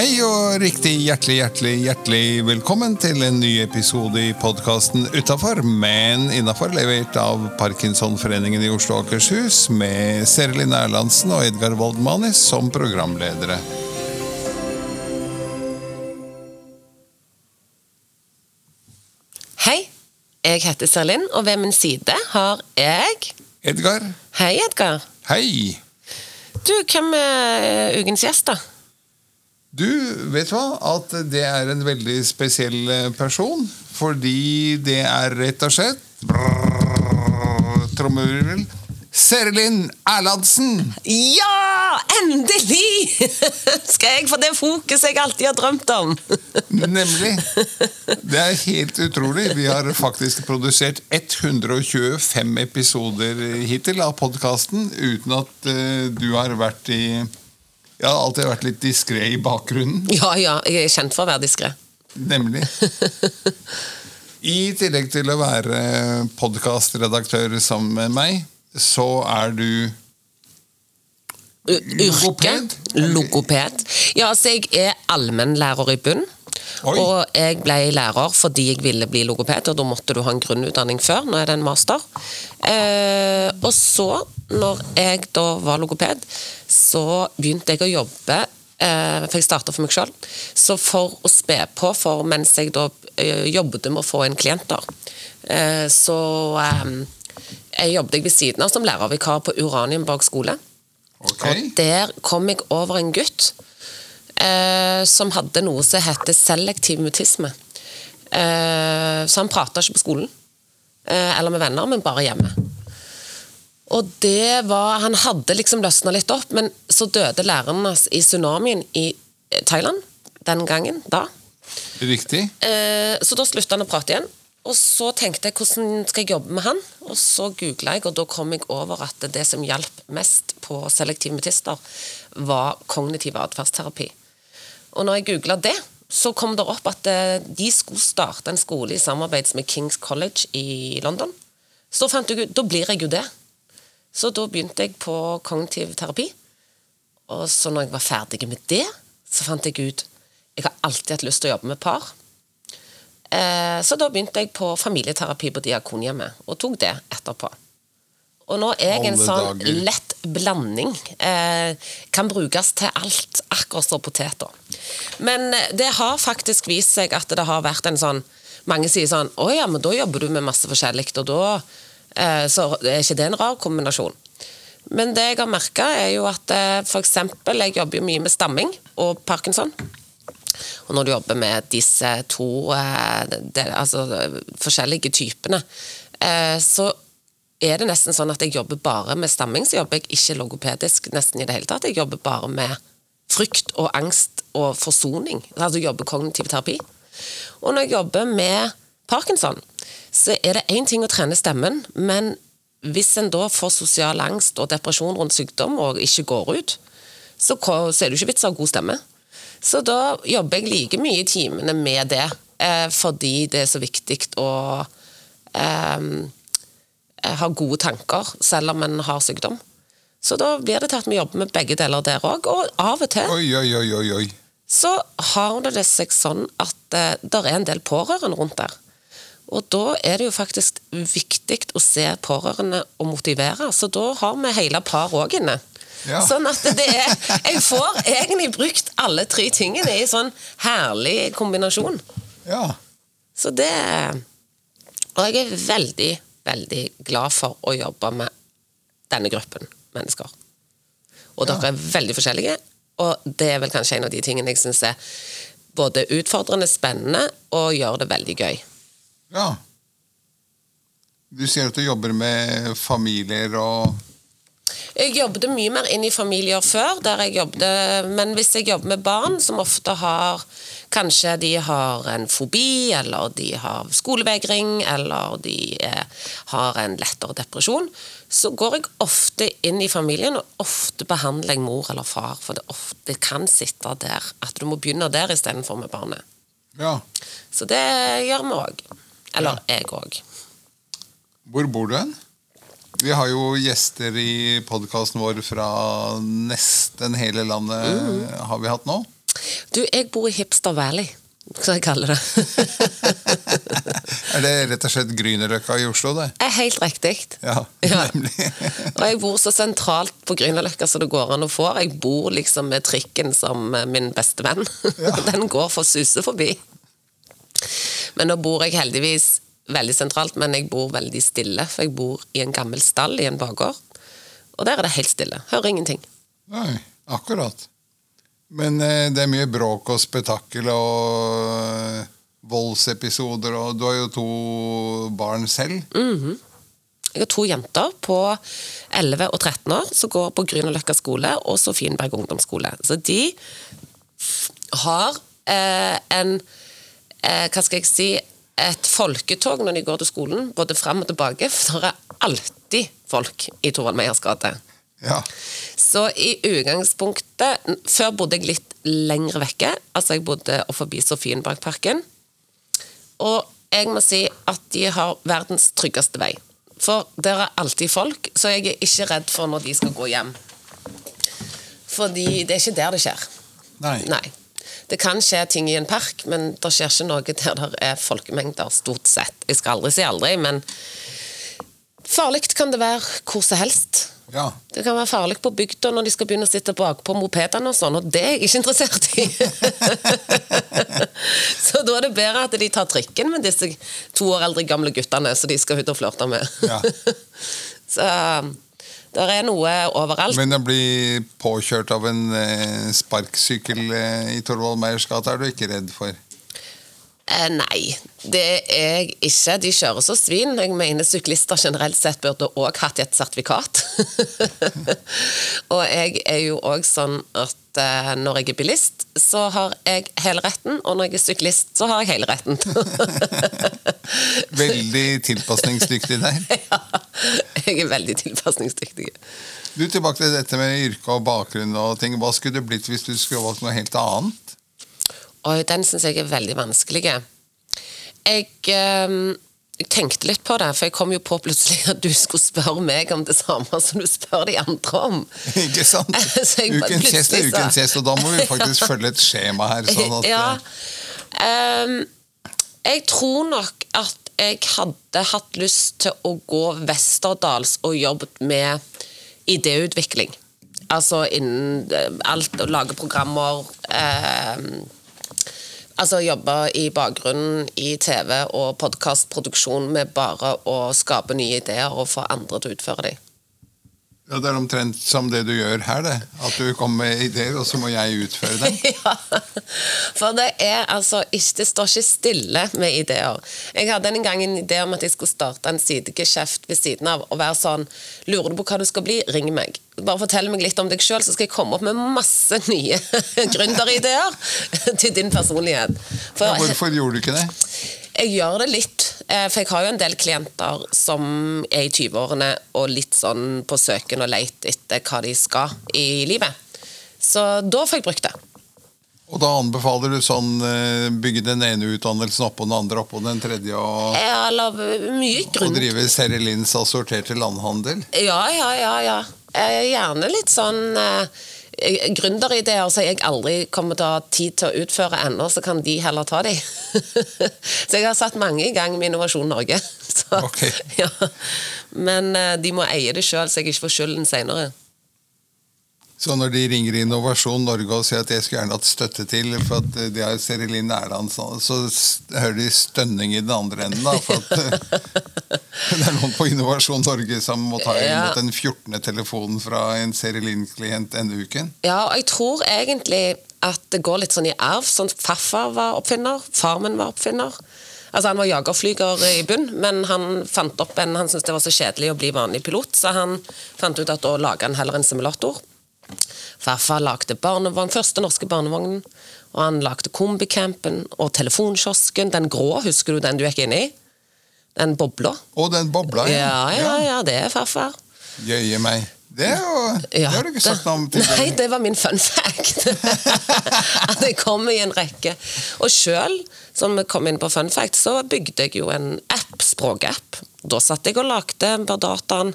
Hei og riktig hjertelig, hjertelig, hjertelig velkommen til en ny episode i podkasten Utafor, men innafor, levert av Parkinsonforeningen i Oslo og Akershus, med Serelin Erlandsen og Edgar Woldmanis som programledere. Hei, jeg heter Serlin, og ved min side har jeg Edgar, Hei, Edgar. hei! Du, hvem er ukens gjest, da? Du, vet hva? At det er en veldig spesiell eh, person. Fordi det er rett og slett Trommevirvel. Serelin Erlandsen! Ja! Endelig! Skal jeg få det fokuset jeg alltid har drømt om? Nemlig. Det er helt utrolig. Vi har faktisk produsert 125 episoder hittil av podkasten uten at eh, du har vært i Jeg har alltid vært litt diskré i bakgrunnen. Ja, ja, jeg er kjent for å være diskré. Nemlig. I tillegg til å være podkastredaktør sammen med meg, så er du Yrke. Logoped? Logoped. Ja, altså jeg er allmennlærer i bunn. Oi. Og jeg ble lærer fordi jeg ville bli logoped, og da måtte du ha en grunnutdanning før. Nå er det en master. Eh, og så, når jeg da var logoped, så begynte jeg å jobbe eh, For jeg starta for meg sjøl. Så for å spe på for mens jeg da eh, jobbet med å få inn klienter, eh, så eh, jeg jobbet jeg ved siden av som lærervikar på Uranienborg skole. Okay. Og der kom jeg over en gutt eh, som hadde noe som heter selektiv mutisme. Eh, så han prata ikke på skolen eh, eller med venner, men bare hjemme. Og det var Han hadde liksom løsna litt opp, men så døde læreren hans i tsunamien i eh, Thailand den gangen. da. Riktig. Eh, så da slutta han å prate igjen. Og så tenkte jeg hvordan skal jeg jobbe med han? Og så googla jeg, og da kom jeg over at det som hjalp mest på selektive mutister, var kognitiv atferdsterapi. Og når jeg googla det, så kom det opp at eh, de skulle starte en skole i samarbeid med Kings College i London. Så fant jeg ut da blir jeg jo det. Så da begynte jeg på kognitiv terapi. Og så når jeg var ferdig med det, så fant jeg ut jeg har alltid hatt lyst til å jobbe med par. Eh, så da begynte jeg på familieterapi på Diakonhjemmet, og tok det etterpå. Og nå er jeg en sånn lett blanding. Eh, kan brukes til alt, akkurat som poteter. Men eh, det har faktisk vist seg at det har vært en sånn Mange sier sånn Å ja, men da jobber du med masse forskjellig, og da eh, Så er ikke det en rar kombinasjon. Men det jeg har merka, er jo at eh, eksempel, jeg jobber jo mye med stamming og parkinson. Og når du jobber med disse to eh, det, altså, forskjellige typene, eh, så er det nesten sånn at jeg jobber bare med stamming, så jobber jeg ikke logopedisk nesten i det hele tatt. Jeg jobber bare med frykt og angst og forsoning. Altså jobber kognitiv terapi. Og når jeg jobber med parkinson, så er det én ting å trene stemmen, men hvis en da får sosial angst og depresjon rundt sykdom og ikke går ut, så er det jo ikke vits å ha god stemme. Så da jobber jeg like mye i timene med det, eh, fordi det er så viktig å eh, ha gode tanker, selv om en har sykdom. Så da blir det til at vi jobber med begge deler der òg, og av og til Oi, oi, oi, oi, oi. så har det seg sånn at eh, det er en del pårørende rundt der. Og da er det jo faktisk viktig å se pårørende og motivere, så da har vi hele par òg inne. Ja. Sånn at det er Jeg får egentlig brukt alle tre tingene i sånn herlig kombinasjon. Ja. Så det Og jeg er veldig, veldig glad for å jobbe med denne gruppen mennesker. Og Ja. dere er veldig forskjellige, og det er vel kanskje en av de tingene jeg syns er både utfordrende, spennende og gjør det veldig gøy. ja. Du sier at du jobber med familier og Jeg jobbet mye mer inn i familier før, der jeg jobbet, men hvis jeg jobber med barn som ofte har Kanskje de har en fobi, eller de har skolevegring, eller de eh, har en lettere depresjon, så går jeg ofte inn i familien, og ofte behandler jeg mor eller far, for det, ofte, det kan sitte der at du må begynne der istedenfor med barnet. Ja. Så det gjør vi òg. Eller jeg òg. Hvor bor du hen? Vi har jo gjester i podkasten vår fra nesten hele landet. Har vi hatt nå? Du, jeg bor i Hipster Valley, som jeg kaller det. Er det rett og slett Grünerløkka i Oslo, det? er helt riktig. Ja, Ja. nemlig. Og jeg bor så sentralt på Grünerløkka som det går an å få. Jeg bor liksom med trikken som min beste venn. Den går for å suse forbi. Men nå bor jeg heldigvis veldig sentralt, men jeg bor veldig stille. For jeg bor i en gammel stall i en bakgård. Og der er det helt stille. Hører ingenting. Nei, akkurat. Men eh, det er mye bråk og spetakkel og voldsepisoder, og du har jo to barn selv. Jeg har to jenter på 11 og 13 år som går på Grünerløkka skole og Sofienberg ungdomsskole. Så de har eh, en eh, Hva skal jeg si et folketog når de går til skolen, både fram og tilbake. For det er alltid folk i Torvald Meyers gate. Ja. Så i utgangspunktet Før bodde jeg litt lenger vekke. Altså Jeg bodde forbi Sofienbergparken. Og jeg må si at de har verdens tryggeste vei. For der er alltid folk, så jeg er ikke redd for når de skal gå hjem. Fordi det er ikke der det skjer. Nei. Nei. Det kan skje ting i en park, men det skjer ikke noe der det er folkemengder, stort sett. Jeg skal aldri si aldri, men farlig kan det være hvor som helst. Ja. Det kan være farlig på bygda når de skal begynne å sitte bak på mopedene og sånn, og det er jeg ikke interessert i. så da er det bedre at de tar trikken med disse to år eldre gamle guttene som de skal ut og flørte med. Ja. så det er noe overalt. Men å bli påkjørt av en sparkesykkel sparksykkel eh, i Torvald Meyers gate er du ikke redd for? Eh, nei, det er jeg ikke. De kjører så svin. Jeg mener syklister generelt sett burde òg hatt et sertifikat. og jeg er jo òg sånn at eh, når jeg er bilist, så har jeg hele retten, og når jeg er syklist, så har jeg hele retten. Veldig tilpasningsdyktig der. ja, jeg er veldig tilpasningsdyktig. Du, Tilbake til dette med yrke og bakgrunn. og ting. Hva skulle det blitt hvis du skulle valgt noe helt annet? Og den syns jeg er veldig vanskelig. Jeg, eh, jeg tenkte litt på det, for jeg kom jo på plutselig at du skulle spørre meg om det samme som du spør de andre om. Ikke sant? Ukens gjest er ukens gjest, og da må vi faktisk følge et skjema her. sånn at... ja. eh, Ehm, jeg tror nok at jeg hadde hatt lyst til å gå Westerdals og jobbet med idéutvikling. Altså innen eh, alt å lage programmer ehm, Altså jobbe i bakgrunnen i TV og podkastproduksjon med bare å skape nye ideer og få andre til å utføre dem. Ja, Det er omtrent som det du gjør her, det. At du kommer med ideer, og så må jeg utføre dem. Ja, for det er altså ikke, det står ikke stille med ideer. Jeg hadde en gang en idé om at jeg skulle starte en sidegeskjeft ved siden av og være sånn Lurer du på hva du skal bli? Ring meg. Bare fortell meg litt om deg sjøl, så skal jeg komme opp med masse nye gründerideer til din personlighet. For Ja, hvorfor gjorde du ikke det? jeg gjør det litt, eh, for jeg har jo en del klienter som er i 20-årene og litt sånn på søken og leit etter hva de skal i livet. Så da får jeg brukt det. Og da anbefaler du sånn eh, bygge den ene utdannelsen oppå den andre oppå den tredje, og, Eller mye og drive drive Linds assorterte landhandel? Ja, ja, ja. ja. Eh, Gjerne litt sånn eh, gründerideer som jeg aldri kommer til å ha tid til å utføre ennå, så kan de heller ta de. så jeg har satt mange i gang med Innovasjon Norge. Så, okay. ja. Men eh, de må eie det sjøl, så jeg ikke får skylden seinere. Så når de ringer Innovasjon Norge og sier at jeg skulle gjerne hatt støtte til, for at eh, de har Serilin Erland, så, så hører de stønning i den andre enden, da. For at det er noen på Innovasjon Norge som må ta imot den 14. telefonen fra en Serilin-klient denne uken. Ja, og jeg tror egentlig at det går litt sånn i arv. Sånn Farfar var oppfinner, far min var oppfinner. Altså Han var jagerflyger i bunn, men han fant opp en, han syntes det var så kjedelig å bli vanlig pilot, så han fant ut at da laga han heller en simulator. Farfar lagde barnevogn, første norske barnevognen, og han lagde kombicampen og telefonkiosken, den grå, husker du den du gikk inn i? Den bobla. Og den bobla, Ja, ja, ja, det er farfar. Jøye meg. Det, jo, det har du ikke sagt noe om Nei, det var min fun fact. At jeg kom i en rekke. Og sjøl, som vi kom inn på fun fact, så bygde jeg jo en app, språkapp. Da satt jeg og lagde på dataen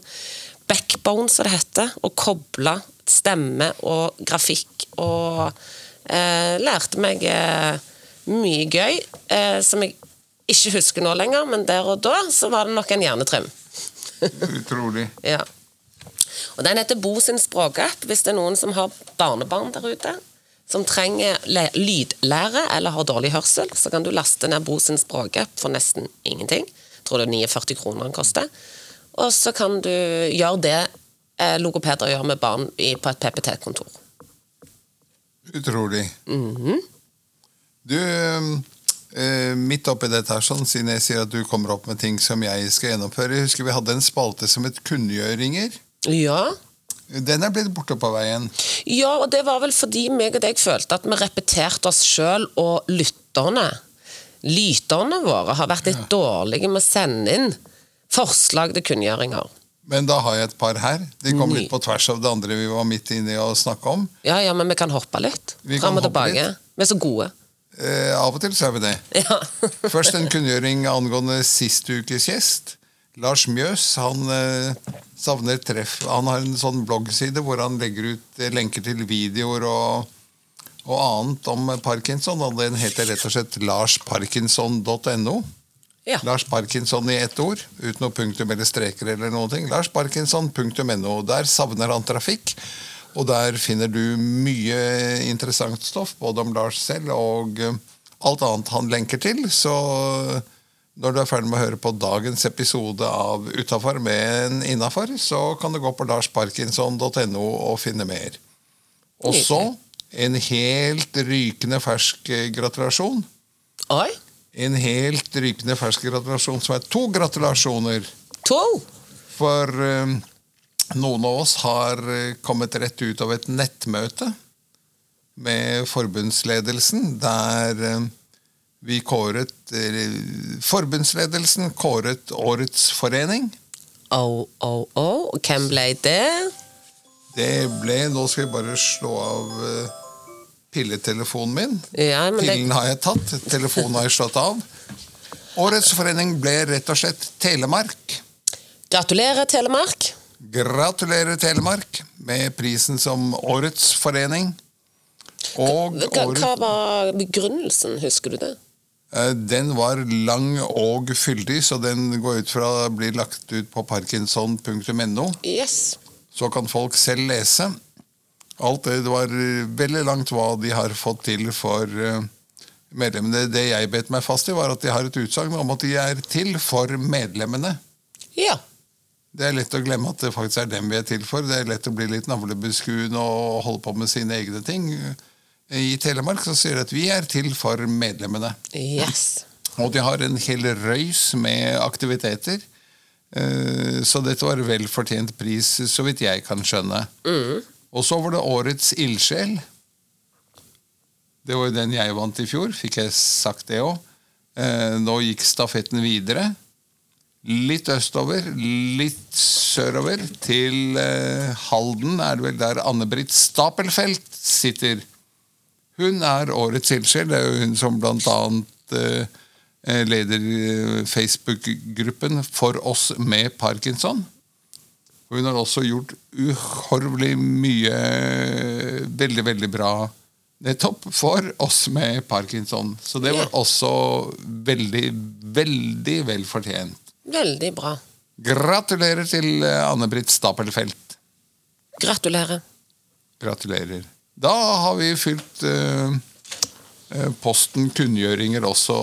backbone, som det heter, og kobla stemme og grafikk. Og eh, lærte meg eh, mye gøy eh, som jeg ikke husker nå lenger, men der og da så var det nok en hjernetrim. Utrolig. Ja. Og Den heter Bo sin språkapp. Hvis det er noen som har barnebarn der ute, som trenger lydlære eller har dårlig hørsel, så kan du laste ned Bo sin språkapp for nesten ingenting. Jeg tror det er 49 kroner den koster. Og så kan du gjøre det logopeder gjør med barn i, på et PPT-kontor. Utrolig. Mhm. Du, eh, midt oppi dette her, sånn, siden jeg sier at du kommer opp med ting som jeg skal gjennomføre Jeg husker vi hadde en spalte som het Kunngjøringer. Ja. Den er blitt borte på veien. ja, og det var vel fordi meg og deg følte at vi repeterte oss sjøl og lytterne. Lytterne våre har vært litt dårlige med å sende inn forslag til kunngjøringer. Men da har jeg et par her. De kom litt på tvers av det andre vi var midt inne i å snakke om. Ja, ja, men vi kan hoppe litt. Vi Fram og tilbake. Vi er så gode. Eh, av og til så er vi det. Ja. Først en kunngjøring angående sist ukes gjest. Lars Mjøs han eh, savner treff. Han har en sånn bloggside hvor han legger ut eh, lenker til videoer og, og annet om parkinson. Den heter rett og slett larsparkinson.no. ja. Lars Parkinson i ett ord, uten noe punktum eller streker eller noen ting. Larsparkinson.no. Der savner han trafikk. Og der finner du mye interessant stoff, både om Lars selv og eh, alt annet han lenker til. Så når du er ferdig med å høre på dagens episode av Utafor med en innafor, så kan du gå på larsparkinson.no og finne mer. Og så en helt rykende fersk eh, gratulasjon. Oi. En helt rykende fersk gratulasjon som er to gratulasjoner. To. For um, noen av oss har eh, kommet rett ut av et nettmøte med forbundsledelsen, der um, vi kåret Forbundsledelsen kåret Årets forening. Oh, oh, oh. Hvem ble det? Det ble Nå skal vi bare slå av eh, pilletelefonen min. Ja, men det, har jeg tatt, telefonen har jeg slått av. Årets forening ble rett og slett Telemark. gratulerer, Telemark. Gratulerer, Telemark, med prisen som Årets forening. Og Hva, hva var begrunnelsen, husker du det? eh, den var lang og fyldig, så den går ut fra blir bli lagt ut på parkinson.no. Yes. Så kan folk selv lese. Alt det, det var eh, veldig langt hva de har fått til for eh, medlemmene. Det jeg bet meg fast i, var at de har et utsagn om at de er til for medlemmene. Ja. Det er lett å glemme at det faktisk er dem vi er til for. Det er lett å bli litt navlebeskuende og holde på med sine egne ting. I Telemark så sier de at vi er til for medlemmene. Yes. Og de har en hel røys med aktiviteter. Eh, Så dette var vel fortjent pris, så vidt jeg kan skjønne. Og så var det Årets ildsjel. Det var jo den jeg vant i fjor, fikk jeg sagt det òg. Nå gikk stafetten videre. Litt østover, litt sørover, til eh, Halden er det vel der Anne-Britt Stapelfelt sitter. Hun er årets ildsjel. Det er jo hun som blant annet eh, eh, leder eh, Facebook-gruppen For oss med parkinson. Og hun har også gjort uhorvelig mye veldig, veldig bra nettopp for oss med parkinson. Så det var også veldig, veldig vel fortjent. Veldig bra. Gratulerer til eh, Anne-Britt Stapelfelt. Gratulerer. Gratulerer. Da har vi fylt eh, posten kunngjøringer også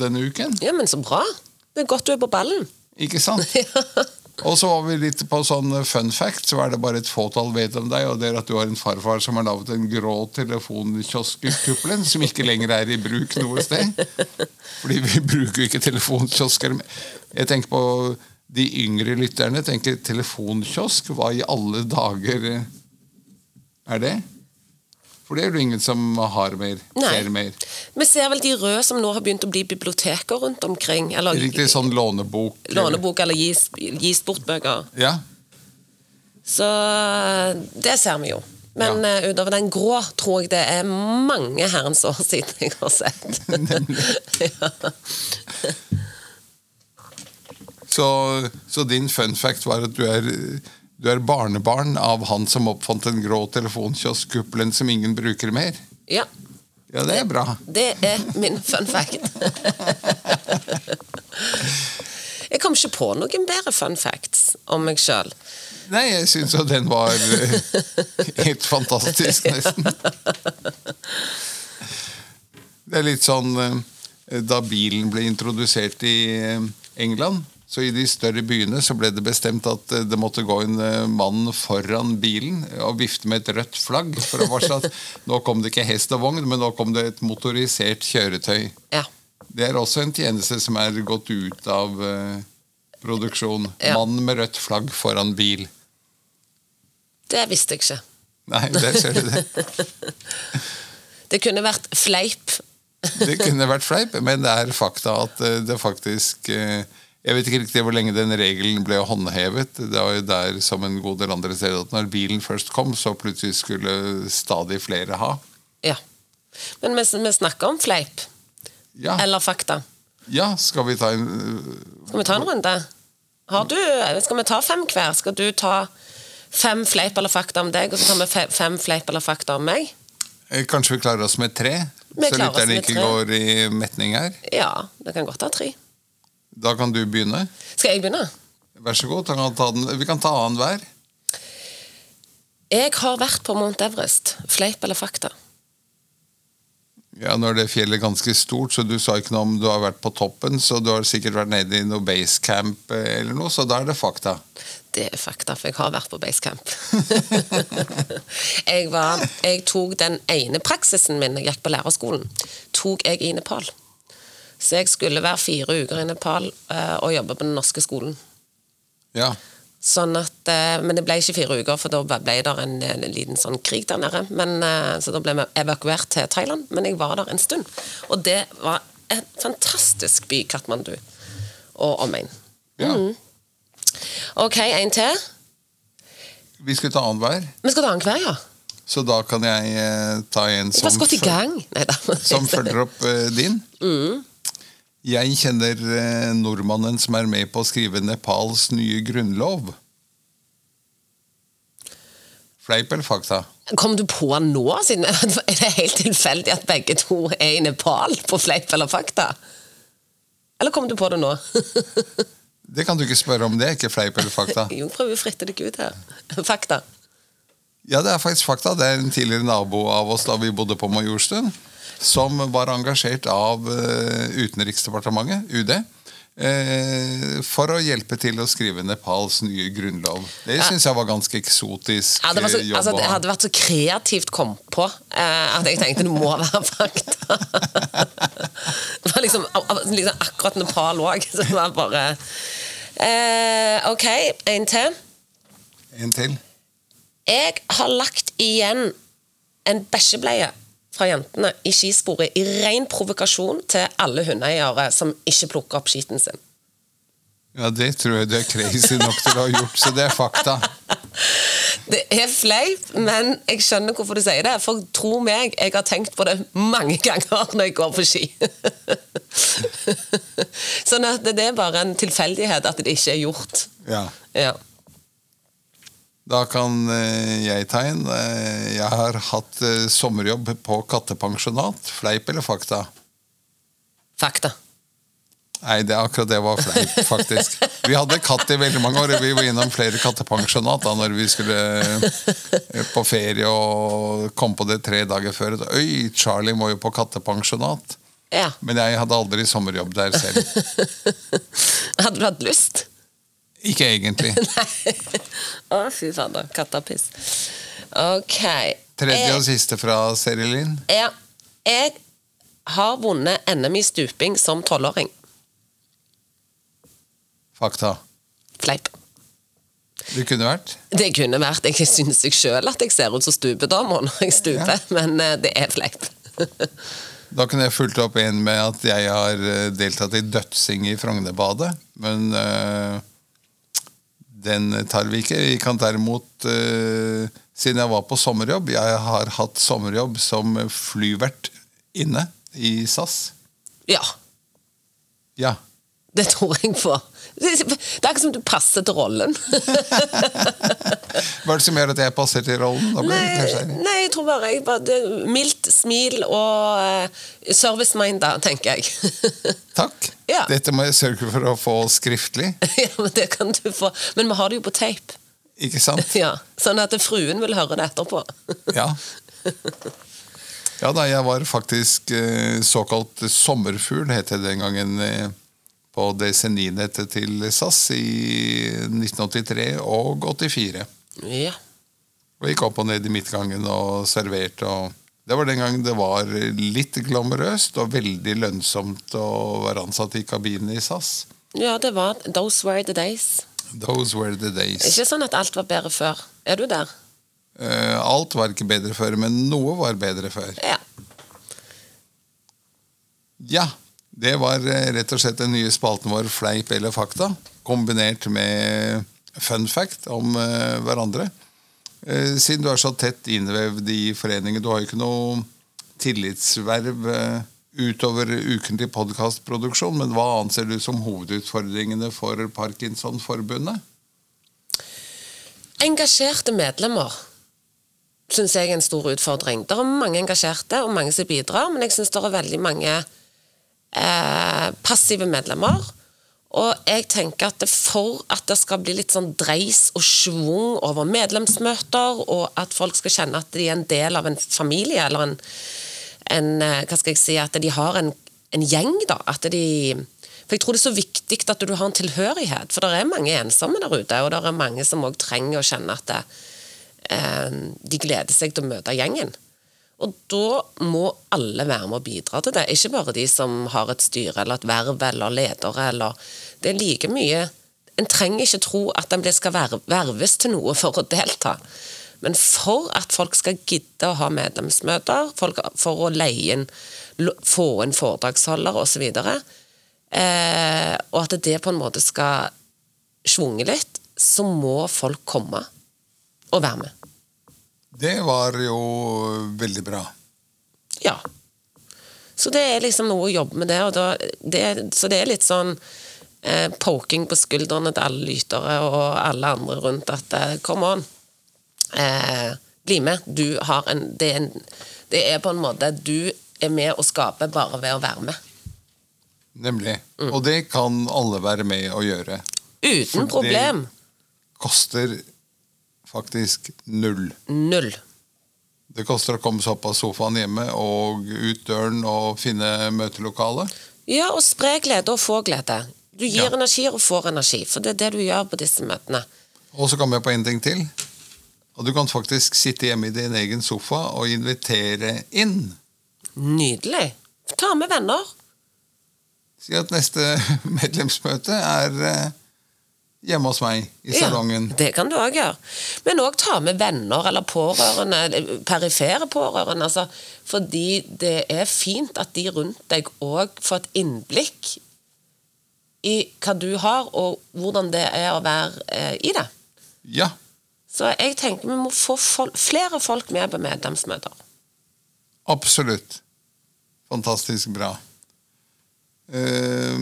denne uken. Ja, men så bra. Det er godt du er på ballen. Ikke sant? Og så var vi litt på sånn fun fact, så er det bare et fåtall vet om deg, og det er at du har en farfar som har laget en grå telefonkioskkuppelen, som ikke lenger er i bruk noe sted. Fordi vi bruker ikke telefonkiosker. Jeg tenker på de yngre lytterne. tenker Telefonkiosk, hva i alle dager er det? For det er det ingen som har mer. Ser mer. Vi ser vel de røde som nå har begynt å bli biblioteker rundt omkring. Eller Riktig sånn lånebok. lånebok eller gis, gis bort bøker. Ja. Så det ser vi jo. Men Ja. uh, utover den grå tror jeg det er mange herrens år siden jeg har sett. ja. Så, så din fun fact var at du er, du er barnebarn av han som oppfant den grå telefonkioskkuppelen som ingen bruker mer? ja. Ja, det er bra. Det er min fun fact. Jeg kom ikke på noen bedre fun facts om meg sjøl. Nei, jeg syns jo den var eh, helt fantastisk, nesten. Det er litt sånn eh, Da bilen ble introdusert i eh, England, så i de større byene så ble det bestemt at eh, det måtte gå en eh, mann foran bilen og vifte med et rødt flagg for å varsle at nå kom det ikke hest og vogn, men nå kom det et motorisert kjøretøy. Ja. Det er også en tjeneste som er gått ut av uh, produksjon. Ja. Mann med rødt flagg foran bil. Det visste jeg ikke. Nei, der ser du det. Det kunne vært fleip. Det kunne vært fleip, men det er fakta at det faktisk eh, Jeg vet ikke riktig hvor lenge den regelen ble håndhevet. Det var jo der som en god del andre steder at når bilen først kom, så plutselig skulle stadig flere ha. Ja. Men vi, vi snakker om fleip. Ja, Eller fakta. ja skal vi ta en Skal vi ta en runde? Har du, skal vi ta fem hver? Skal du ta fem fleip eller fakta om deg, og så tar vi fe- fem fleip eller fakta om meg? eh, Kanskje vi klarer oss med tre? Vi Så lytterne ikke går i metning her. Ja, det kan godt ha tre. Da kan du begynne. Skal jeg begynne? Vær så god. kan. Vi kan ta annen hver. Jeg har vært på Mount Everest. Fleip eller fakta? Ja, Nå er det fjellet ganske stort, så du sa ikke noe om du har vært på toppen, så du har sikkert vært nede i noe basecamp eh, eller noe, så da er det fakta. Det er fakta, for jeg har vært på basecamp. jeg, var, jeg tok den ene praksisen min jeg gikk på lærerskolen, tok jeg i Nepal. Så jeg skulle være fire uker i Nepal eh, og jobbe på den norske skolen. Ja. Sånn at, eh, men det ble ikke fire uker, for da ble det en, en liten sånn krig der nede. Men, eh, så da ble vi evakuert til Thailand, men jeg var der en stund. Og det var en fantastisk by, Katmandu og omegn. ja. Mm. Ok, en til. Vi skal ta annen hver, Vi skal ta annenhver, hver, ja. så da kan jeg ta en som, så i gang. Neida. som følger opp din. Mm. Jeg kjenner eh, nordmannen som er med på å skrive Nepals nye grunnlov. Fleip eller fakta? Kom du på han nå? Siden, er det helt tilfeldig at begge to er i Nepal på fleip eller fakta? Eller kom du på det nå? Det kan du ikke spørre om, det er ikke fleip eller fakta. Jo, prøver å fritte deg ut her. Fakta. Ja, det er faktisk fakta. Det er en tidligere nabo av oss da vi bodde på Majorstuen, som var engasjert av eh, Utenriksdepartementet, UD, eh, for å hjelpe til å skrive Nepals nye grunnlov. Det syns jeg var ganske eksotisk Ja, det, var så, eh, jobb. altså, det hadde vært så kreativt kom på at jeg tenkte det må være fakta. det var liksom, liksom akkurat Nepal òg, så det var bare eh, Ok, en til. En til. Jeg har lagt igjen en bæsjebleie fra jentene i skisporet i ren provokasjon til alle hundeeiere som ikke plukker opp skiten sin. Ja, det tror jeg du er crazy nok til å ha gjort, så det er fakta. Det er fleip, men jeg skjønner hvorfor du sier det. For tro meg, jeg har tenkt på det mange ganger når jeg går på ski. sånn at det er bare en tilfeldighet at det ikke er gjort. Ja. Ja. Da kan eh, jeg tegne. Eh, jeg har hatt eh, sommerjobb på kattepensjonat. Fleip eller fakta? Fakta. Nei, det akkurat det var fleip, faktisk. Vi hadde katt i veldig mange år. Vi var innom flere kattepensjonat da når vi skulle på ferie og kom på det tre dager før. Øy, Charlie må jo på kattepensjonat. Ja. Men jeg hadde aldri sommerjobb der selv. Hadde du hatt lyst? Ikke egentlig. Nei. Å, fy fader. Kattapiss. Ok. Tredje og siste fra Serilin. ja, jeg har vunnet NM i stuping som tolvåring. Fakta. Fleip. Det kunne vært. Det kunne vært. Jeg syns jeg sjøl at jeg ser ut som stupedama når jeg stuper, men eh, det er fleip. Da kunne jeg fulgt opp en med at jeg har eh, deltatt i dødsing i Frognerbadet. Men eh, Den tar vi ikke. Vi kan derimot, uh, siden jeg var på sommerjobb Jeg har hatt sommerjobb som flyvert inne i SAS. Ja, Ja. Det tror jeg på. Det er akkurat som du passer til rollen. Hva er det som gjør at jeg passer til rollen? Nei, nei, jeg tror bare jeg bare Mildt smil og uh, service-minda, tenker jeg. Takk. Ja. Dette må jeg sørge for å få skriftlig. ja, men det kan du få. Men vi har det jo på tape. Ikke sant? Ja, sånn at fruen vil høre det etterpå. Ja. Ja da, jeg var faktisk eh, såkalt sommerfugl, het det den gangen, eh, på DC9-nettet til SAS i 1983 og 84. Ja. Og gikk opp og ned i midtgangen og serverte. og Det var den gangen det var litt glamorøst og veldig lønnsomt å være ansatt i kabinen i SAS. ja, det var Those were the days. Those were the days. Ikke sånn at alt var bedre før. Er du der? Uh, alt var ikke bedre før, men noe var bedre før. Ja. Ja, det var eh, rett og slett den nye spalten vår Fleip eller fakta, kombinert med fun fact om eh, hverandre. Eh, siden du er så tett innvevd i foreningen, du har jo ikke noe tillitsverv utover utover ukentlig podkastproduksjon, men hva anser du som hovedutfordringene for Parkinsonforbundet? Engasjerte medlemmer syns jeg er en stor utfordring. Det er mange engasjerte og mange som bidrar, men jeg syns det er veldig mange eh, passive medlemmer. Og jeg tenker at for at det skal bli litt sånn dreis og schwung over medlemsmøter, og at folk skal kjenne at de er en del av en familie, eller en, en eh, Hva skal jeg si At de har en, en gjeng, da. At de For jeg tror det er så viktig at du har en tilhørighet. For det er mange ensomme der ute, og det er mange som òg trenger å kjenne at det, eh, de gleder seg til å møte gjengen. Og da må alle være med å bidra til det. Ikke bare de som har et styre eller et verv eller ledere. Eller, det er like mye En trenger ikke tro at en skal verves til noe for å delta. Men for at folk skal gidde å ha medlemsmøter, for å leie inn, få inn foredragsholdere osv., eh, og at det på en måte skal svunge litt, så må folk komme og være med. Det var jo veldig bra. Ja. Så det er liksom noe å jobbe med det. Og da, det så det er litt sånn eh, poking på skuldrene til alle lytere og alle andre rundt at eh, come on, eh, bli med. Du har en det, er en det er på en måte Du er med å skape bare ved å være med. Nemlig. Og det kan alle være med å gjøre. Uten For det- Koster faktisk null. Null. Det koster å komme seg opp av sofaen hjemme og ut døren og finne møtelokale. Ja, og spre glede og få glede. Du gir Ja. energi og får energi, for det er det du gjør på disse møtene. Og så kommer jeg på en ting til. Og du kan faktisk sitte hjemme i din egen sofa og invitere inn. Nydelig. Ta med venner. Si at neste medlemsmøte er eh, hjemme hos meg i salongen. Ja, det kan du òg gjøre. Men òg ta med venner eller pårørende, perifere pårørende. Altså, fordi det er fint at de rundt deg òg får et innblikk i hva du har, og hvordan det er å være eh, i det. Ja, Så jeg tenker vi må få fol flere folk med på medlemsmøter. absolutt. Fantastisk bra. Eh,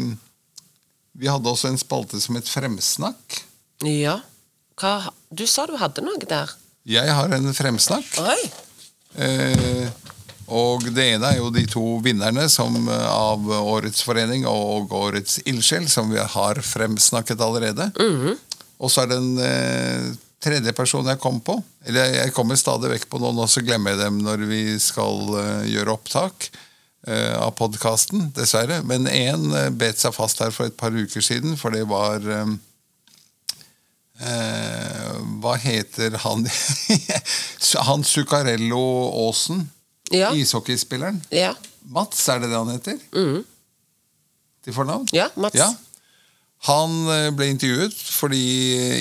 vi hadde også en spalte som het Fremsnakk. Ja. Hva, du sa du hadde noe der. Jeg har en fremsnakk. Eh, og det ene er jo de to vinnerne som, eh, av Årets forening og Årets ildsjel, som vi har fremsnakket allerede. Og så er det en eh, tredje person jeg kom på. Eller jeg kommer stadig vekk på noen, og så glemmer jeg dem når vi skal eh, gjøre opptak av podkasten, dessverre. Men én uh, bet seg fast her for et par uker siden, for det var eh, eh, Hva heter han Han Zuccarello Aasen? Ja. Ishockeyspilleren? Ja. Mats, er det det han heter? Til fornavn? ja, Mats. Ja. Han eh, ble intervjuet fordi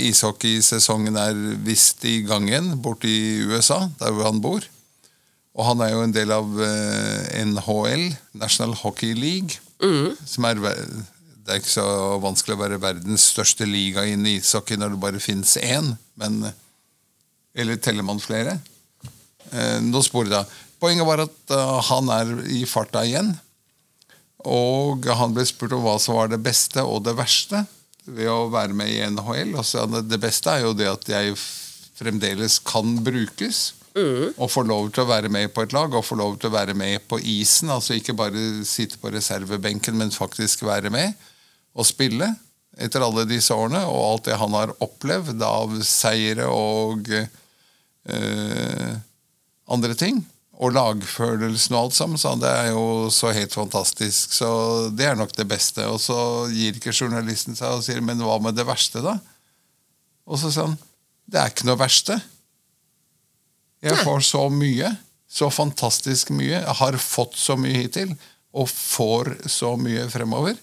ishockeysesongen er visst i gang igjen borte i USA, der hvor han bor. Og han er jo en del av eh, NHL, National Hockey League, som er det er ikke så vanskelig å være verdens største liga innen ishockey når det bare fins én, men Eller teller man flere? Eh, nå sporer det av. Poenget var at uh, han er i farta igjen. Og han ble spurt om hva som var det beste og det verste ved å være med i NHL. Altså, det beste er jo det at jeg fremdeles kan brukes. Mm. Og få lov til å være med på et lag og få lov til å være med på isen. altså Ikke bare sitte på reservebenken, men faktisk være med og spille etter alle disse årene. Og alt det han har opplevd av seire og eh, andre ting. Og lagfølelsen og alt sammen. Så det er jo så helt fantastisk. Så det er nok det beste. Og så gir ikke journalisten seg og sier 'men hva med det verste', da? Og så sier han 'det er ikke noe verste'. Jeg får så mye. Så fantastisk mye. Jeg har fått så mye hittil, og får så mye fremover.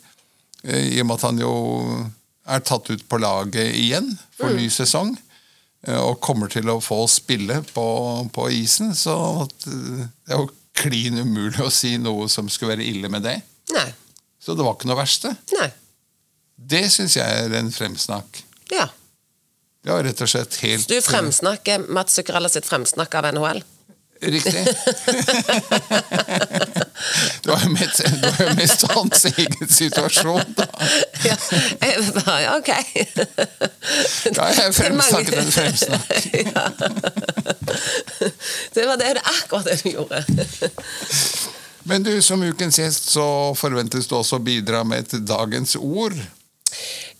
Eh, I og med at han jo er tatt ut på laget igjen for mm. ny sesong. Eh, og kommer til å få spille på, på isen. Så eh, det er jo klin umulig å si noe som skulle være ille med det. Nei. Så det var ikke noe verste. Nei. Det syns jeg er en fremsnakk. Ja. Ja, rett og slett helt du fremsnakker Mats Zuccarello sitt fremsnakk av NHL? Riktig. det var jo mest, hans egen situasjon, da. ja, jeg bare, ja, ok. ja, jeg fremsnakket en fremsnakk. ja. Det var det, det akkurat det du gjorde. Men du, som ukens gjest så forventes du også å bidra med et dagens ord.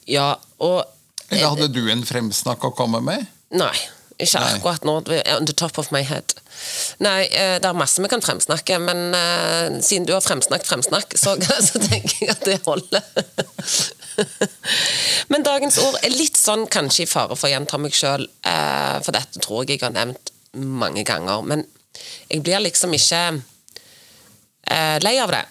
Ja, og eller hadde du en fremsnakk å komme med? Nei, ikke Nei. akkurat nå. On the top of my head. Nei, eh, det er masse vi kan fremsnakke, men uh, siden du har fremsnakket fremsnakk, så, så, tenker jeg at det holder. men dagens ord er litt sånn kanskje i fare for å gjenta meg sjøl, uh, eh, for dette tror jeg jeg har nevnt mange ganger. Men jeg blir liksom ikke uh, lei av det.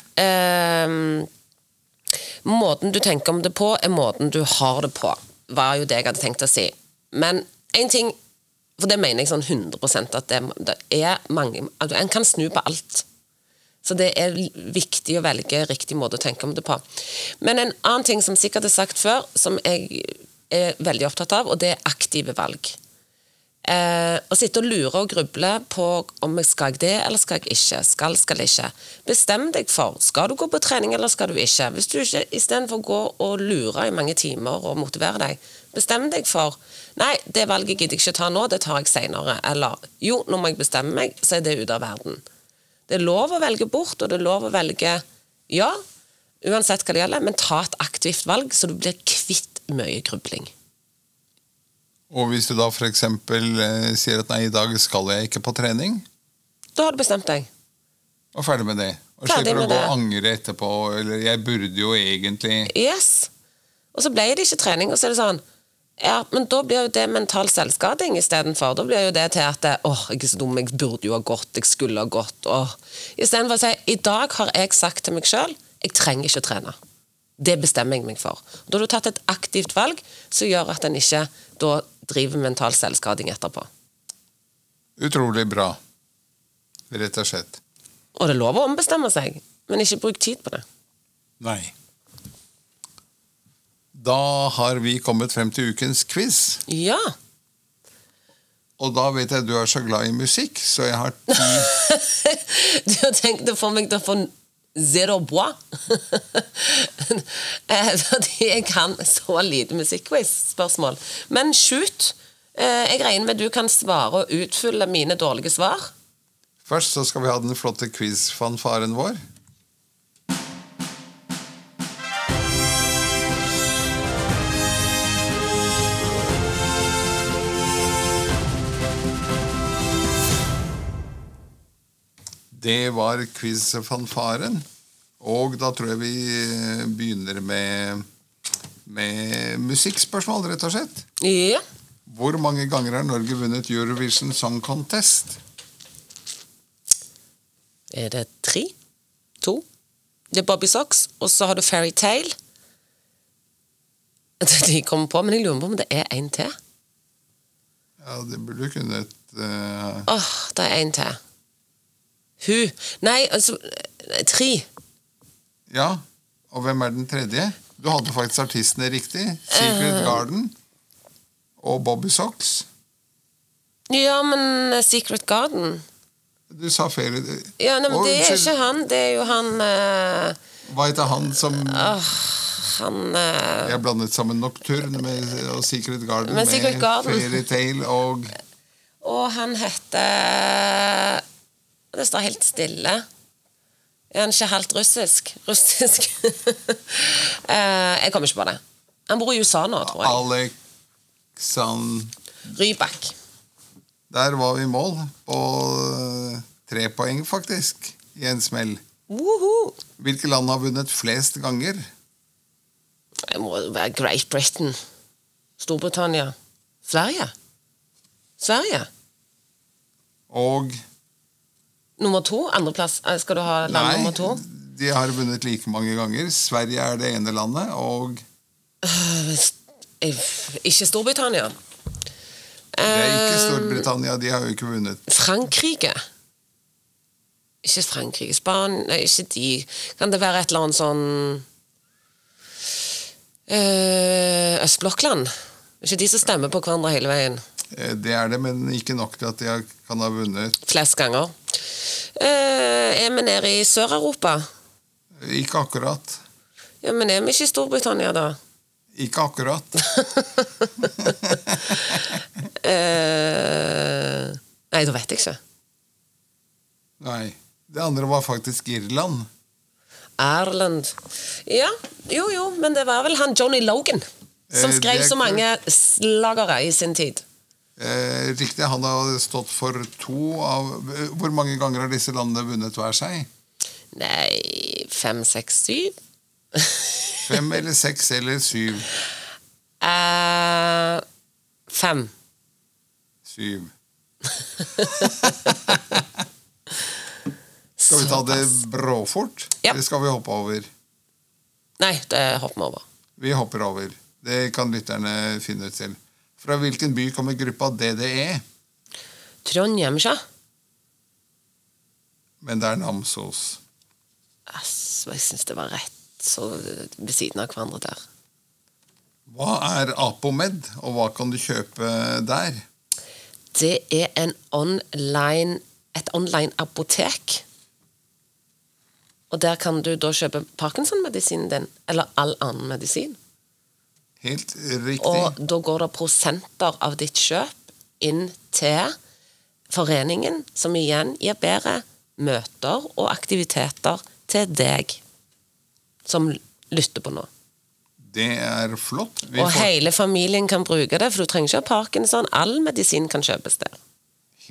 måten du tenker om det på, er måten du har det på var jo det jeg hadde tenkt å si. Men én ting, for det mener jeg sånn 100% at det, det er mange altså En kan snu på alt. Så det er viktig å velge riktig måte å tenke om det på. Men en annen ting som sikkert er sagt før, som jeg er veldig opptatt av, og det er aktive valg. Eh, å sitte og lure og gruble på om jeg skal det eller skal jeg ikke. Skal, skal ikke. Bestem deg for skal du gå på trening eller skal du ikke. Hvis du ikke Istedenfor å gå og lure i mange timer og motivere deg, bestem deg for Nei, det valget gidder jeg ikke ta nå, det tar jeg seinere. Eller jo, nå må jeg bestemme meg, så er det ute av verden. Det er lov å velge bort, og det er lov å velge ja, uansett hva det gjelder, men ta et aktivt valg, så du blir kvitt mye grubling. Og hvis du da f.eks. Eh, sier at nei, i dag skal jeg ikke på trening Da har du bestemt deg. Og ferdig med det. Og slipper å gå og angre etterpå. Eller 'jeg burde jo egentlig' Yes. Og så ble det ikke trening, og så er det sånn ja, men da blir jo det mental selvskading istedenfor. Da blir jo det til at åh, jeg er så dum, jeg burde jo ha gått, jeg skulle ha gått. Istedenfor å si i dag har jeg sagt til meg sjøl jeg trenger ikke å trene. Det bestemmer jeg meg for. Da har du tatt et aktivt valg som gjør at en ikke da driver mental selvskading etterpå. Utrolig bra, rett og slett. Og det er lov å ombestemme seg, men ikke bruk tid på det. Nei. Da har vi kommet frem til ukens quiz. Ja. Og da vet jeg at du er så glad i musikk, så jeg har ti Du har tenkt å få meg til å få zero bois. Eh, fordi jeg kan så lite musikkquiz-spørsmål. Men shoot. Eh, jeg regner med du kan svare og utfylle mine dårlige svar. Først så skal vi ha den flotte quiz-fanfaren vår. Det var quiz-fanfaren. Og da tror jeg vi eh, begynner med, med musikkspørsmål, rett og slett. Ja. Hvor mange ganger har Norge vunnet Eurovision Song Contest? Er det tre? To? Det er Bobby Socks, og så har du Fairy Tale. De kommer på, men jeg lurer på om det er en til. Ja, det burde du kunnet uh... Åh, uh... oh, det er en til. Hun Nei, altså Tre. Ja. Og hvem er den tredje? Du hadde faktisk artistene riktig. Secret Garden og Bobby Socks. Ja, men eh, Secret Garden Du sa feil. Ja, nei, men og, Det er ikke han. Det er jo han uh, Hva heter han som Han eh, Jeg blandet sammen Nocturne med, og Secret Garden Men Secret med. Fairytale og Og han heter Det står helt stille. Er han ikke halvt russisk? Russisk. Eh, jeg kommer ikke på det. Han bor i USA nå, tror jeg. Alexand... Rybak. Der var vi i mål på eh, tre poeng, faktisk, i en smell. Woohoo! Hvilke land har vunnet flest ganger? Det må være Great Britain. Storbritannia. Sverige. Sverige. Og Nummer to? Andreplass? Eh, Skal du ha land Nei, nummer to? de har vunnet like mange ganger. Sverige er det ene landet, og Eh, Ikke Storbritannia. det er ikke Eh, Storbritannia. De har jo ikke vunnet. Frankrike. Ikke Frankrike. Spania Ikke de. Kan det være et eller annet sånn Østblokkland? Ikke de som stemmer på hverandre hele veien. Eh, Det er det, men ikke nok til at jeg kan ha vunnet. Flest ganger. Eh, er vi nede i Sør-Europa? Ikke akkurat. Ja, men er vi ikke i Storbritannia, da? Ikke akkurat. Eh, nei, da vet jeg ikke. Nei. Det andre var faktisk Irland. Erland Ja, jo jo, men det var vel han Johnny Logan som Eh, skrev så mange slagere i sin tid. Eh, riktig, han har stått for to av Hvor mange ganger har disse landene vunnet hver seg? Nei, fem, seks, syv? Fem eller seks eller syv? Uh, fem. Syv. Skal vi ta det bråfort? Ja. Eller skal vi hoppe over? Nei, det hopper vi over. Vi hopper over. Det kan lytterne finne ut selv. Fra hvilken by kommer gruppa DDE? Trondheim, ikke? Men det er Namsos. Altså, jeg syns det var rett så ved siden av hverandre der. Hva er Apomed, og hva kan du kjøpe der? Det er en online, et online apotek. Og der kan du da kjøpe Parkinson-medisinen din, eller all annen medisin. Helt riktig. Og da går det prosenter av ditt kjøp inn til foreningen, som igjen gir bedre møter og aktiviteter til deg som lytter på nå. Det er flott. Vi Og får hele familien kan bruke det, for du trenger ikke ha parkinson. All medisin kan kjøpes der.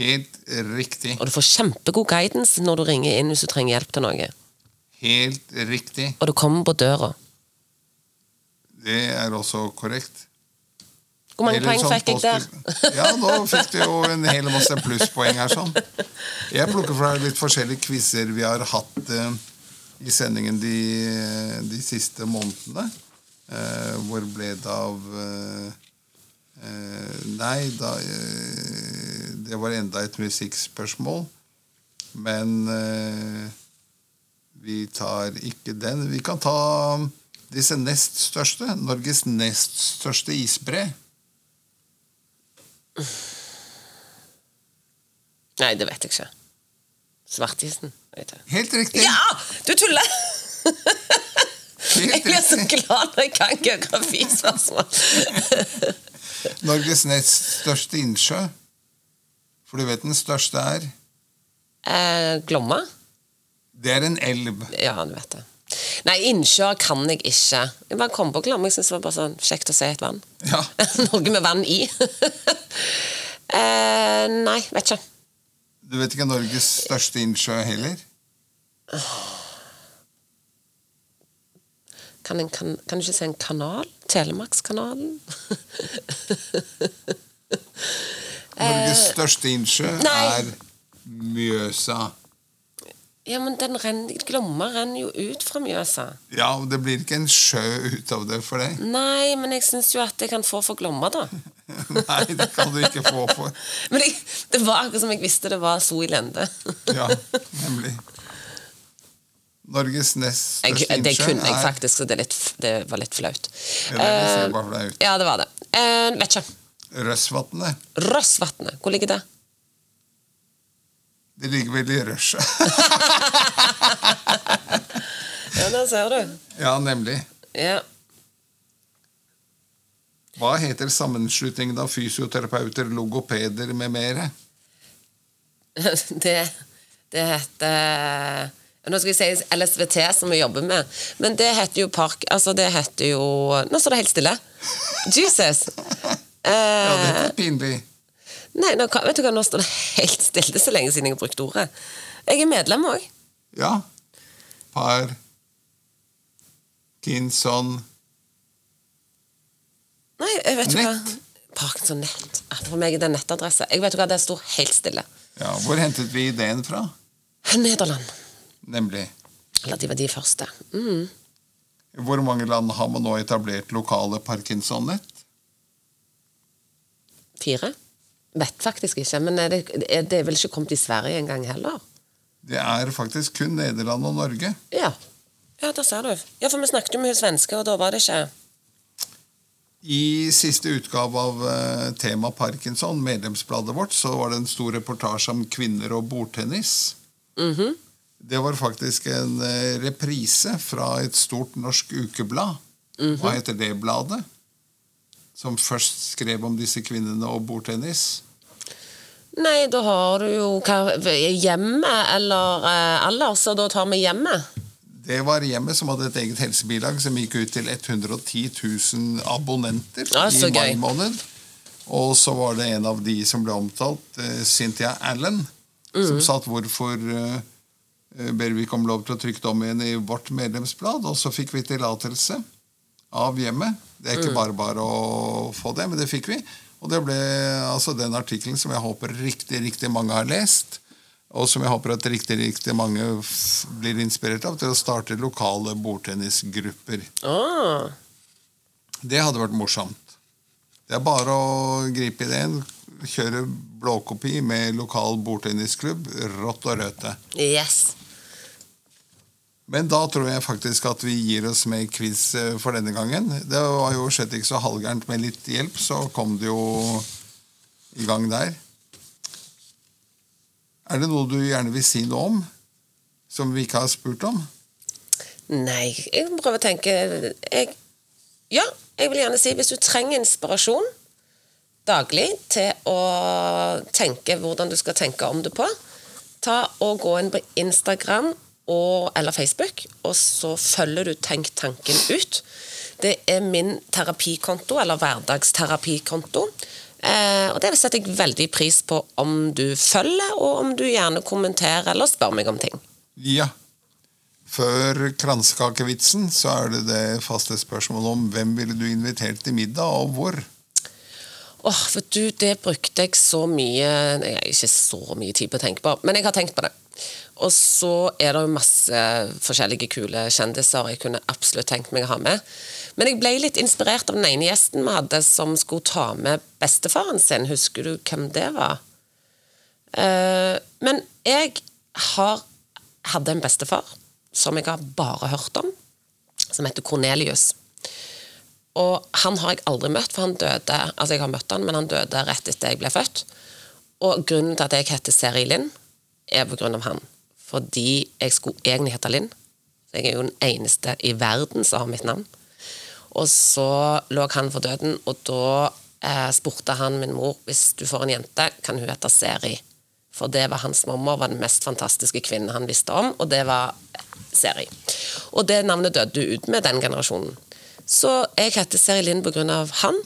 helt riktig. Og du får kjempegod guidance når du ringer inn hvis du trenger hjelp til noe. Helt riktig. Og du kommer på døra. Det er også korrekt. Hvor mange poeng sånn fikk jeg der? Ja, nå fikk du jo en hel masse plusspoeng her. sånn. Jeg plukker fra litt forskjellige quizer vi har hatt eh, i sendingen de, de siste månedene. Eh, hvor ble det av eh, eh, Nei, da eh, Det var enda et musikkspørsmål. Men eh, vi tar ikke den. Vi kan ta disse nest største. Norges nest største isbre. Nei, det vet jeg ikke. Svartisen. vet jeg. Helt riktig. Ja! Du tuller! Jeg blir så glad når jeg kan geografispørsmål. Norges nest største innsjø. For du vet den største er? Eh, Glomma? Det er en elv. Ja, du vet det. Nei, innsjø kan jeg ikke. Jeg bare kom på Glomma. Jeg synes det var bare sånn kjekt å se et vann. Ja. Noe med vann i. eh, nei, vet ikke. Du vet ikke Norges største innsjø heller? Kan, en, kan, kan du ikke si en kanal? Telemarkskanalen? Norges største innsjø Eh, er Mjøsa. Ja, men den renner, Glomma renner jo ut fra Mjøsa. Ja, det blir ikke en sjø ut av det for deg. Nei, men jeg syns jo at jeg kan få for Glomma, da. Nei, det kan du ikke få for. Men det, det var akkurat som jeg visste det var so i lende. Ja, nemlig. Norges nest innsjø? største det kunne jeg faktisk, så det, litt, det var litt flaut. Ja, det var Eh, flaut. ja, det var det. Uh, vet ikke. Røssvatnet. Rossvatnet, hvor ligger det? Det ligger vel i rushet. Ja, der ser du. ja, nemlig. Ja. Hva heter sammenslutningen av fysioterapeuter, logopeder med mere? Det, det heter Nå skal jeg si LSVT, som vi jobber med. Men det heter jo park... Altså, det heter jo Nå står det helt stille. Jesus! Ja, det er pinlig. Nei, nå, vet du hva, nå står det helt stille. Så lenge siden jeg har brukt ordet. Jeg er medlem òg. Ja. Par Kinson Nei, jeg vet ikke hva. Parkinson Nett. Ah, For meg er det nettadresse. Jeg vet ikke hva, Det står helt stille. Ja, Hvor hentet vi ideen fra? Nederland. Nemlig. Eller de var de første. Mm. Hvor mange land har man nå etablert lokale Parkinson-nett? Fire? Vet faktisk ikke, men er det, er det vel ikke kommet i Sverige engang heller? Det er faktisk kun Nederland og Norge. Ja. Ja, der ser du. Ja, for vi snakket jo med hun svenske, og da var det ikke I siste utgave av eh, Tema Parkinson, medlemsbladet vårt, så var det en stor reportasje om kvinner og bordtennis. Mhm. Det var faktisk en eh, reprise fra et stort norsk ukeblad. Hva heter det bladet? Som først skrev om disse kvinnene og bordtennis. Nei, da har du jo hjemme eller ellers, alders, og da tar vi hjemmet. Det var hjemmet som hadde et eget helsebilag som gikk ut til 110 000 abonnenter Ja, i mai måned. Og så var det en av de som ble omtalt, eh, Cynthia Allen, Mm. som sa at hvorfor eh, eh, ber vi ikke om lov til å trykke det om igjen i vårt medlemsblad? Og så fikk vi tillatelse av hjemmet. Det er Mm. ikke bare bare å få det, men det fikk vi. Og det ble altså den artikkelen som jeg håper riktig, riktig mange har lest. Og som jeg håper at riktig, riktig mange blir inspirert av til å starte lokale bordtennisgrupper. Ah. Det hadde vært morsomt. Det er bare å gripe ideen, kjøre blåkopi med lokal bordtennisklubb, rått og røte. Yes. Men da tror jeg faktisk at vi gir oss med quiz eh, for denne gangen. Det var jo slett ikke så halvgærent med litt hjelp, så kom det jo i gang der. Er det noe du gjerne vil si noe om, som vi ikke har spurt om? Nei, jeg prøver å tenke jeg, Ja, jeg vil gjerne si hvis du trenger inspirasjon daglig til å tenke hvordan du skal tenke om det på, ta og gå inn på Instagram og, eller Facebook, og så følger du Tenk tanken ut. Det er min terapikonto, eller hverdagsterapikonto. Eh, og det setter jeg veldig pris på om du følger, og om du gjerne kommenterer eller spør meg om ting. Ja. Før kransekakevitsen så er det det faste spørsmålet om hvem ville du invitert til middag, og hvor? Åh, for du, det brukte jeg så mye Nei, ikke så mye tid på å tenke på, men jeg har tenkt på det. Og så er det jo masse forskjellige kule kjendiser jeg kunne absolutt tenkt meg å ha med. Men jeg ble litt inspirert av den ene gjesten vi hadde som skulle ta med bestefaren sin. Husker du hvem det var? Eh, men jeg har, hadde en bestefar som jeg har bare hørt om, som heter Cornelius. Og han har jeg aldri møtt, for han døde Altså, jeg har møtt han, men han døde rett etter jeg ble født. Og grunnen til at jeg heter Seri Lind, er på grunn av han. Fordi jeg skulle egentlig hete Linn. Jeg er jo den eneste i verden som har mitt navn. Og så lå han for døden, og da eh, spurte han min mor hvis du får en jente, kan hun hete Seri. For det var hans mormor, var den mest fantastiske kvinnen han visste om, og det var Seri. Og det navnet døde ut med den generasjonen. Så jeg heter Seri Lind av han,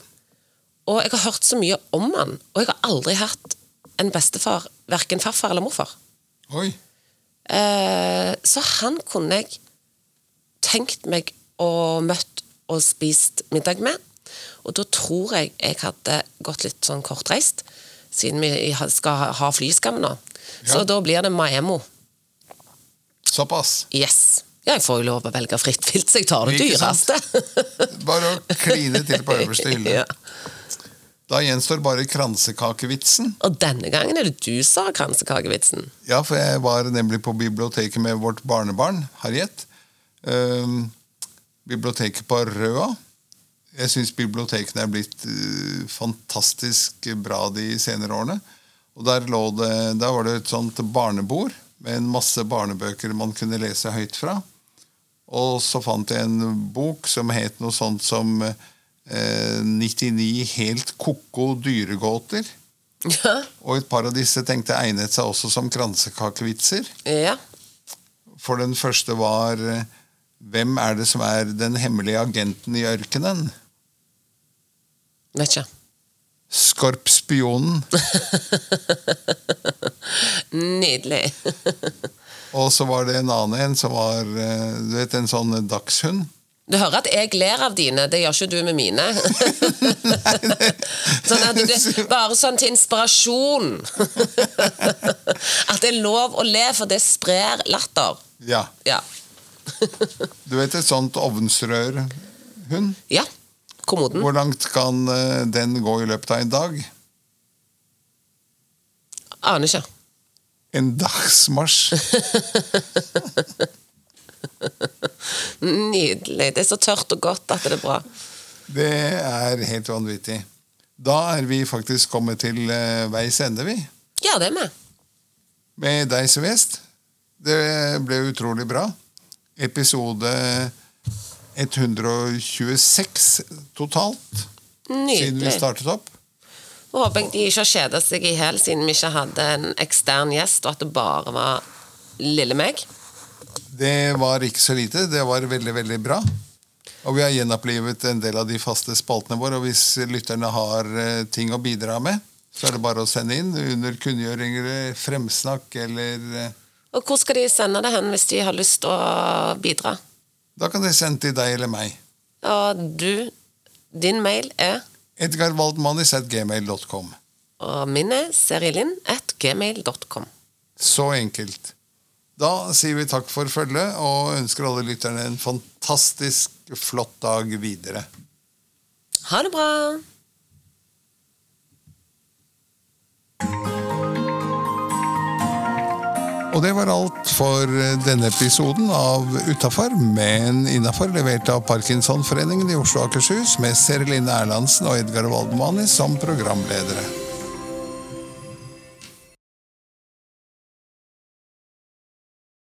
og jeg har hørt så mye om han, og jeg har aldri hatt en bestefar, verken farfar eller morfar. Oi. Eh, så han kunne jeg tenkt meg å møtt og spist middag med. Og da tror jeg jeg hadde gått litt sånn kortreist, siden vi skal ha- flyskam nå. Så da blir det Miami. Såpass. Yes. Ja, jeg får jo lov å velge fritt vilt, så jeg tar det dyreste. Bare å kline til på øverste hylle. ja. Da gjenstår bare kransekakevitsen. Og denne gangen er det du som har kransekakevitsen. Ja, for jeg var nemlig på biblioteket med vårt barnebarn, Harriet. Ehm, biblioteket på Røa. Jeg syns bibliotekene er blitt uh, fantastisk bra de senere årene. Og der, lå det, der var det et sånt barnebord med en masse barnebøker man kunne lese høyt fra. Og så fant jeg en bok som het noe sånt som eh, 99 helt ko-ko dyregåter. Ja. Og et par av disse tenkte egnet seg også som kransekakevitser. ja. For den første var eh, Hvem er det som er den hemmelige agenten i ørkenen? Vet ikke. Skorpspionen. Nydelig. Og så var det en annen en som var eh, du vet, en sånn dagshund. Du hører at jeg ler av dine, det gjør ikke du med mine. sånn at du, bare sånn til inspirasjon. at det er lov å le, for det sprer latter. Ja. Ja. Du vet et sånt ovnsrørhund? ja. Kommoden. Hvor langt kan eh, den gå i løpet av en dag? Aner ikke. En dagsmarsj. Nydelig. Det er så tørt og godt at det er bra. Det er helt vanvittig. Da er vi faktisk kommet til eh, veis ende, vi. Ja, det er vi. Med deg, Sylvest. Det ble utrolig bra. Episode 126 totalt Nydelig. siden vi startet opp. Nå håper jeg de ikke har kjeda seg i hjel siden vi ikke hadde en ekstern gjest, og at det bare var lille meg. Det var ikke så lite. Det var veldig, veldig bra. Og vi har gjenopplivet en del av de faste spaltene våre. Og hvis lytterne har eh, ting å bidra med, så er det bare å sende inn under kunngjøringer, fremsnakk eller eh, Og hvor skal de sende det hen hvis de har lyst til å bidra? Da kan de sende til deg eller meg. Og du, din mail er Edgarvaldmanis.gmail.com. Og min er serilin at gmail.com. Så enkelt. Da sier vi takk for følget og ønsker alle lytterne en fantastisk flott dag videre. Ha det bra! Og det var alt for denne episoden av Utafor, men innafor, levert av Parkinsonforeningen i Oslo og Akershus, med Sereline Erlandsen og Edgar Waldmani som programledere.